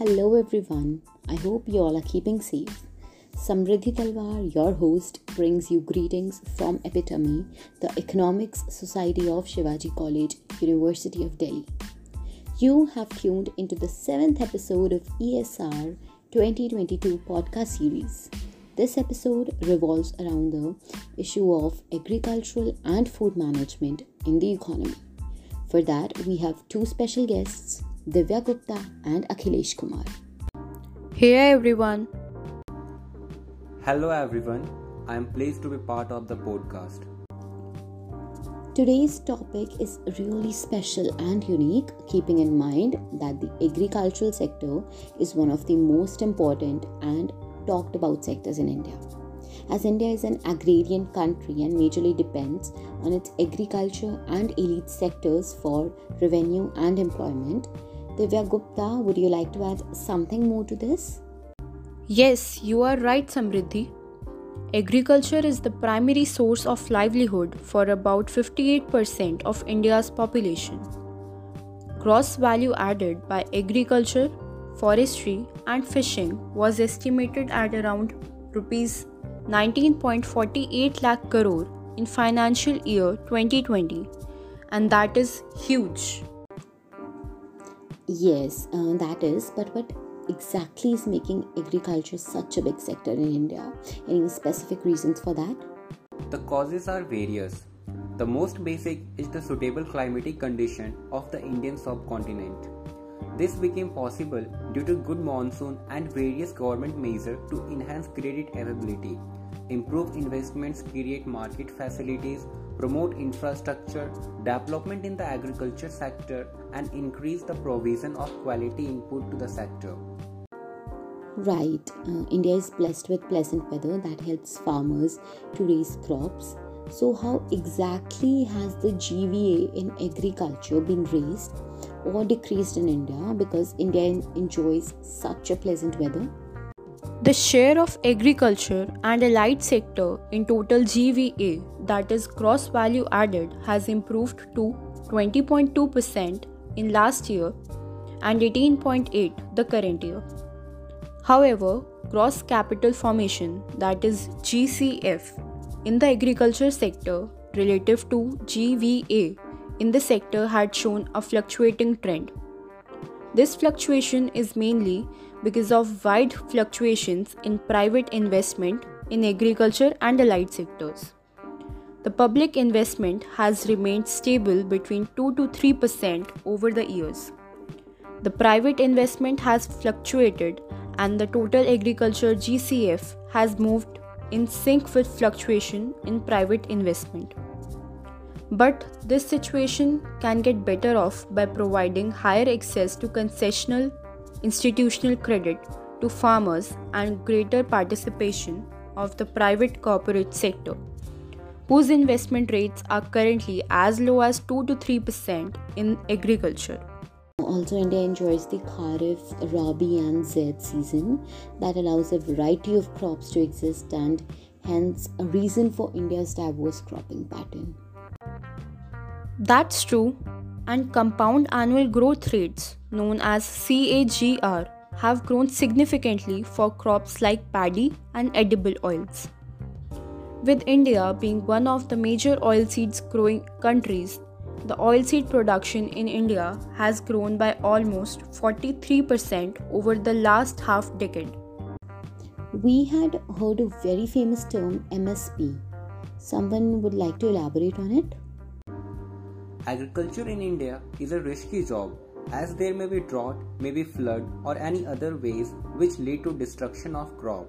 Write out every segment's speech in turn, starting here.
Hello everyone. I hope you all are keeping safe. Samriddhi Talwar, your host, brings you greetings from Epitome, the Economics Society of Shivaji College, University of Delhi. You have tuned into the seventh episode of ESR 2022 podcast series. This episode revolves around the issue of agricultural and food management in the economy. For that, we have two special guests, Divya Gupta and Akhilesh Kumar. Hey everyone. Hello everyone. I am pleased to be part of the podcast. Today's topic is really special and unique, keeping in mind that the agricultural sector is one of the most important and talked about sectors in India. As India is an agrarian country and majorly depends on its agriculture and allied sectors for revenue and employment, Divya Gupta, would you like to add something more to this? Yes, you are right, Samriddhi. Agriculture is the primary source of livelihood for about 58% of India's population. Gross value added by agriculture, forestry, and fishing was estimated at around rupees 19.48 lakh crore in financial year 2020 and that is huge yes uh, that is but what exactly is making agriculture such a big sector in india? Any specific reasons for that? The causes are various. The most basic is the suitable climatic condition of the indian subcontinent. This became possible due to good monsoon and various government measures to enhance credit availability, improve investments, create market facilities, promote infrastructure, development in the agriculture sector, and increase the provision of quality input to the sector. Right, uh, India is blessed with pleasant weather that helps farmers to raise crops. So, how exactly has the GVA in agriculture been raised? or decreased in India because India enjoys such a pleasant weather? The share of agriculture and allied sector in total GVA, that is gross value added, has improved to 20.2% in last year and 18.8 the current year. However, gross capital formation, that is GCF, in the agriculture sector relative to GVA in the sector had shown a fluctuating trend. This fluctuation is mainly because of wide fluctuations in private investment in agriculture and allied sectors. The public investment has remained stable between 2 to 3% over the years. The private investment has fluctuated and the total agriculture GCF has moved in sync with fluctuation in private investment. But this situation can get better off by providing higher access to concessional institutional credit to farmers and greater participation of the private corporate sector, whose investment rates are currently as low as 2 to 3% in agriculture. Also, India enjoys the Kharif, Rabi, and Zaid season that allows a variety of crops to exist and hence a reason for India's diverse cropping pattern. That's true, and compound annual growth rates, known as CAGR, have grown significantly for crops like paddy and edible oils. With India being one of the major oilseeds growing countries, the oilseed production in India has grown by almost 43% over the last half decade. We had heard a very famous term MSP. Someone would like to elaborate on it? Agriculture in India is a risky job as there may be drought, may be flood or any other ways which lead to destruction of crop.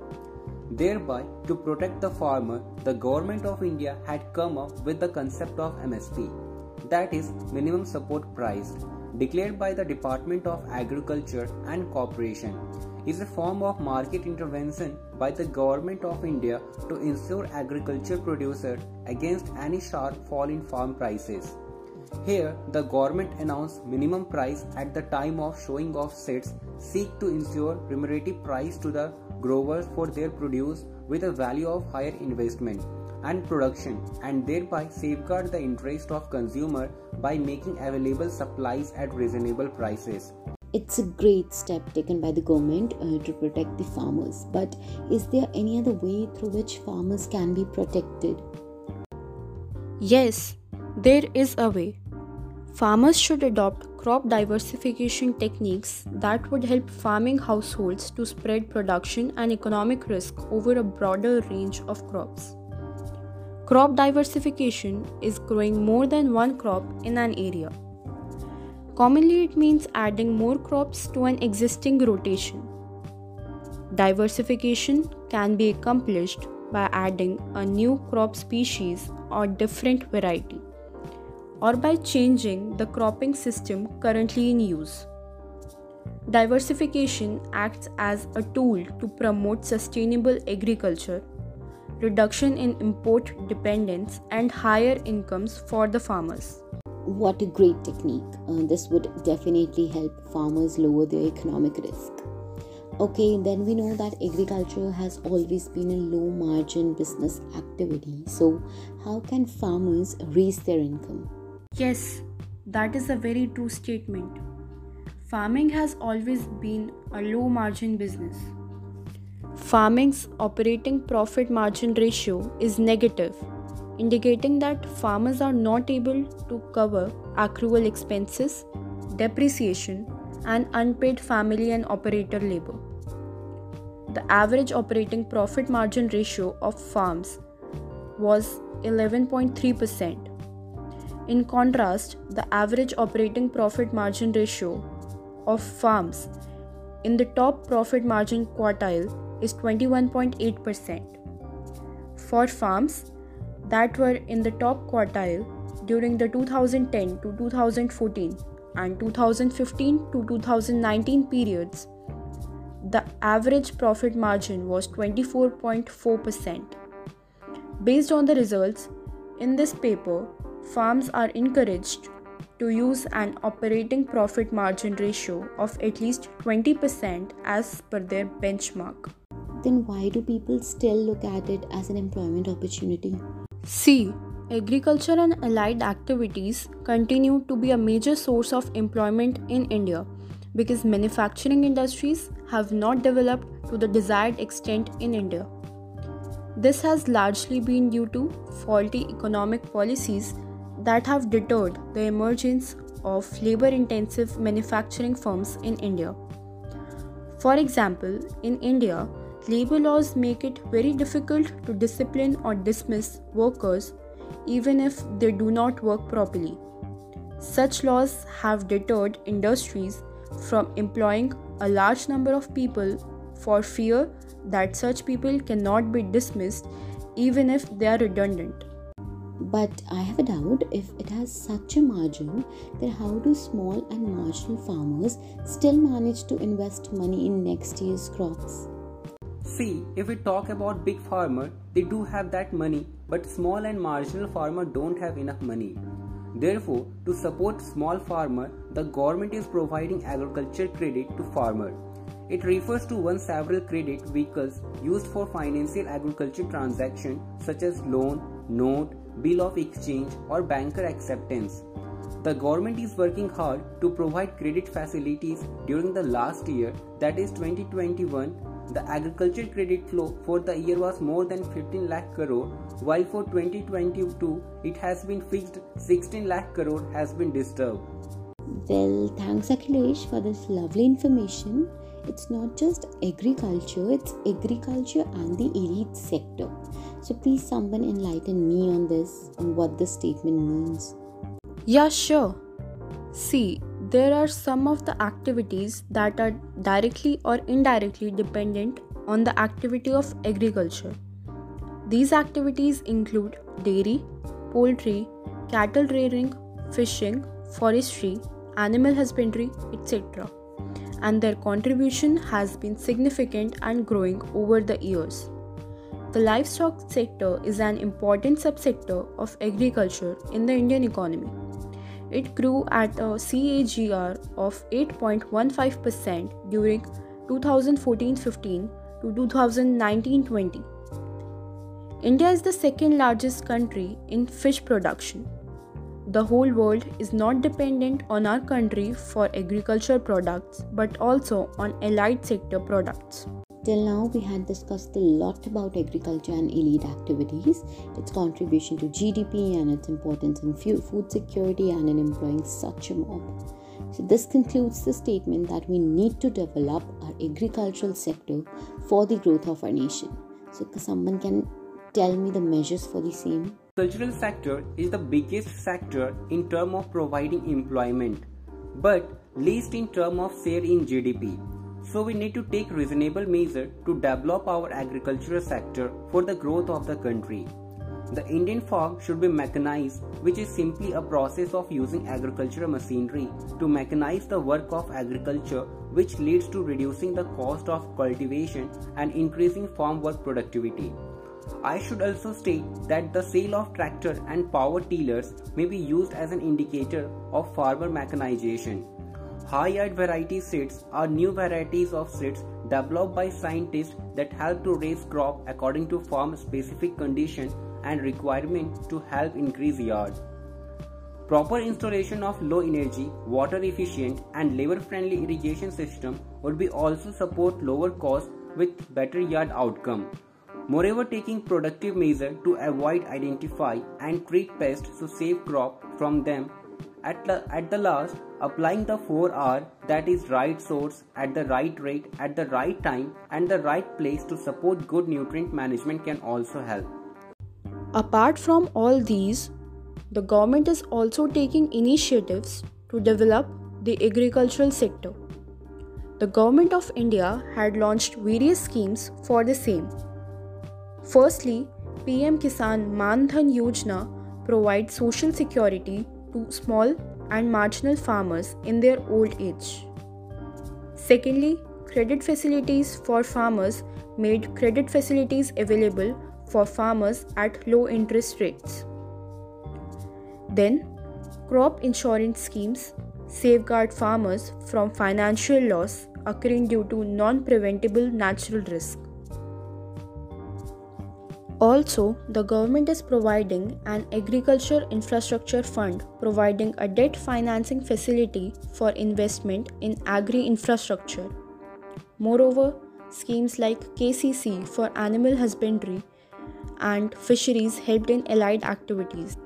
Thereby, to protect the farmer, the government of India had come up with the concept of MSP, that is minimum support price, declared by the Department of Agriculture and Cooperation, is a form of market intervention by the government of India to ensure agriculture producer against any sharp fall in farm prices. Here, the government announced minimum price at the time of showing of sets seek to ensure remunerative price to the growers for their produce with a value of higher investment and production and thereby safeguard the interest of consumer by making available supplies at reasonable prices. it's a great step taken by the government uh, to protect the farmers. But is there any other way through which farmers can be protected? Yes, there is a way. Farmers should adopt crop diversification techniques that would help farming households to spread production and economic risk over a broader range of crops. Crop diversification is growing more than one crop in an area. Commonly, it means adding more crops to an existing rotation. Diversification can be accomplished by adding a new crop species or different variety, or by changing the cropping system currently in use. Diversification acts as a tool to promote sustainable agriculture, reduction in import dependence, and higher incomes for the farmers. What a great technique. Uh, this would definitely help farmers lower their economic risk. Okay, then we know that agriculture has always been a low margin business activity. So, how can farmers raise their income? Yes, that is a very true statement. Farming has always been a low margin business. Farming's operating profit margin ratio is negative indicating that farmers are not able to cover accrual expenses, depreciation, and unpaid family and operator labor. The average operating profit margin ratio of farms was 11.3%. In contrast, the average operating profit margin ratio of farms in the top profit margin quartile is 21.8%. For farms that were in the top quartile during the 2010 to 2014 and 2015 to 2019 periods, the average profit margin was 24.4%. Based on the results, in this paper, farms are encouraged to use an operating profit margin ratio of at least 20% as per their benchmark. Then, why do people still look at it as an employment opportunity? C. Agriculture and allied activities continue to be a major source of employment in India because manufacturing industries have not developed to the desired extent in India. This has largely been due to faulty economic policies that have deterred the emergence of labor intensive manufacturing firms in India. For example, in India, Labor laws make it very difficult to discipline or dismiss workers even if they do not work properly. Such laws have deterred industries from employing a large number of people for fear that such people cannot be dismissed even if they are redundant. But I have a doubt if it has such a margin, then how do small and marginal farmers still manage to invest money in next year's crops? See, if we talk about big farmer, they do have that money, but small and marginal farmer don't have enough money. Therefore, to support small farmer, the government is providing agriculture credit to farmer. It refers to one several credit vehicles used for financial agriculture transaction such as loan, note, bill of exchange or banker acceptance. The government is working hard to provide credit facilities during the last year that is 2021 the agriculture credit flow for the year was more than 15 lakh crore, while for 2022 it has been fixed 16 lakh crore has been disturbed. Well, thanks Akhilesh for this lovely information. It's not just agriculture, it's agriculture and the allied sector. So please someone enlighten me on this and what this statement means. Yeah, sure. See, there are some of the activities that are directly or indirectly dependent on the activity of agriculture. These activities include dairy, poultry, cattle rearing, fishing, forestry, animal husbandry, etc. And their contribution has been significant and growing over the years. The livestock sector is an important subsector of agriculture in the Indian economy. It grew at a CAGR of 8.15% during 2014 15 to 2019 20. India is the second largest country in fish production. the whole world is not dependent on our country for agriculture products but also on allied sector products. Till now, we had discussed a lot about agriculture and allied activities, its contribution to GDP, and its importance in food security and in employing such a mob. So, this concludes the statement that we need to develop our agricultural sector for the growth of our nation. So, someone can tell me the measures for the same? The cultural sector is the biggest sector in term of providing employment, but least in term of share in GDP. So we need to take reasonable measure to develop our agricultural sector for the growth of the country. The Indian farm should be mechanized, which is simply a process of using agricultural machinery to mechanize the work of agriculture, which leads to reducing the cost of cultivation and increasing farm work productivity. I should also state that the sale of tractor and power tillers may be used as an indicator of farmer mechanization. High-yield variety seeds are new varieties of seeds developed by scientists that help to raise crop according to farm specific conditions and requirements to help increase yield. Proper installation of low energy, water efficient and labor friendly irrigation system would be also support lower cost with better yield outcome. Moreover, taking productive measure to avoid, identify and treat pests to save crop from them. At, the, at the last, applying the 4R that is right source at the right rate at the right time and the right place to support good nutrient management can also help. Apart from all these, the government is also taking initiatives to develop the agricultural sector. The government of India had launched various schemes for the same. Firstly, PM Kisan Man Dhan Yojana provides social security to small and marginal farmers in their old age. Secondly, credit facilities for farmers made credit facilities available for farmers at low interest rates. Then, crop insurance schemes safeguard farmers from financial loss occurring due to non preventable natural risk. Also, the government is providing an agriculture infrastructure fund providing a debt financing facility for investment in agri infrastructure. Moreover, schemes like KCC for animal husbandry and fisheries helped in allied activities.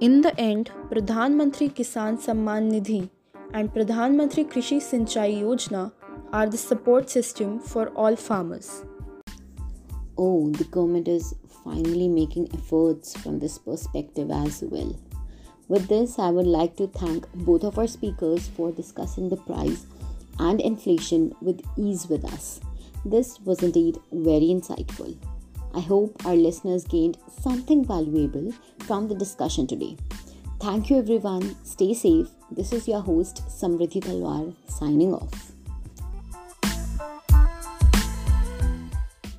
In the end, Pradhan Mantri Kisan Samman Nidhi and Pradhan Mantri Krishi Sinchai Yojana are the support system for all farmers oh, the government is finally making efforts from this perspective as well. With this, I would like to thank both of our speakers for discussing the price and inflation with ease with us. This was indeed very insightful. I hope our listeners gained something valuable from the discussion today. Thank you, everyone. Stay safe. This is your host, Samriddhi Talwar, signing off.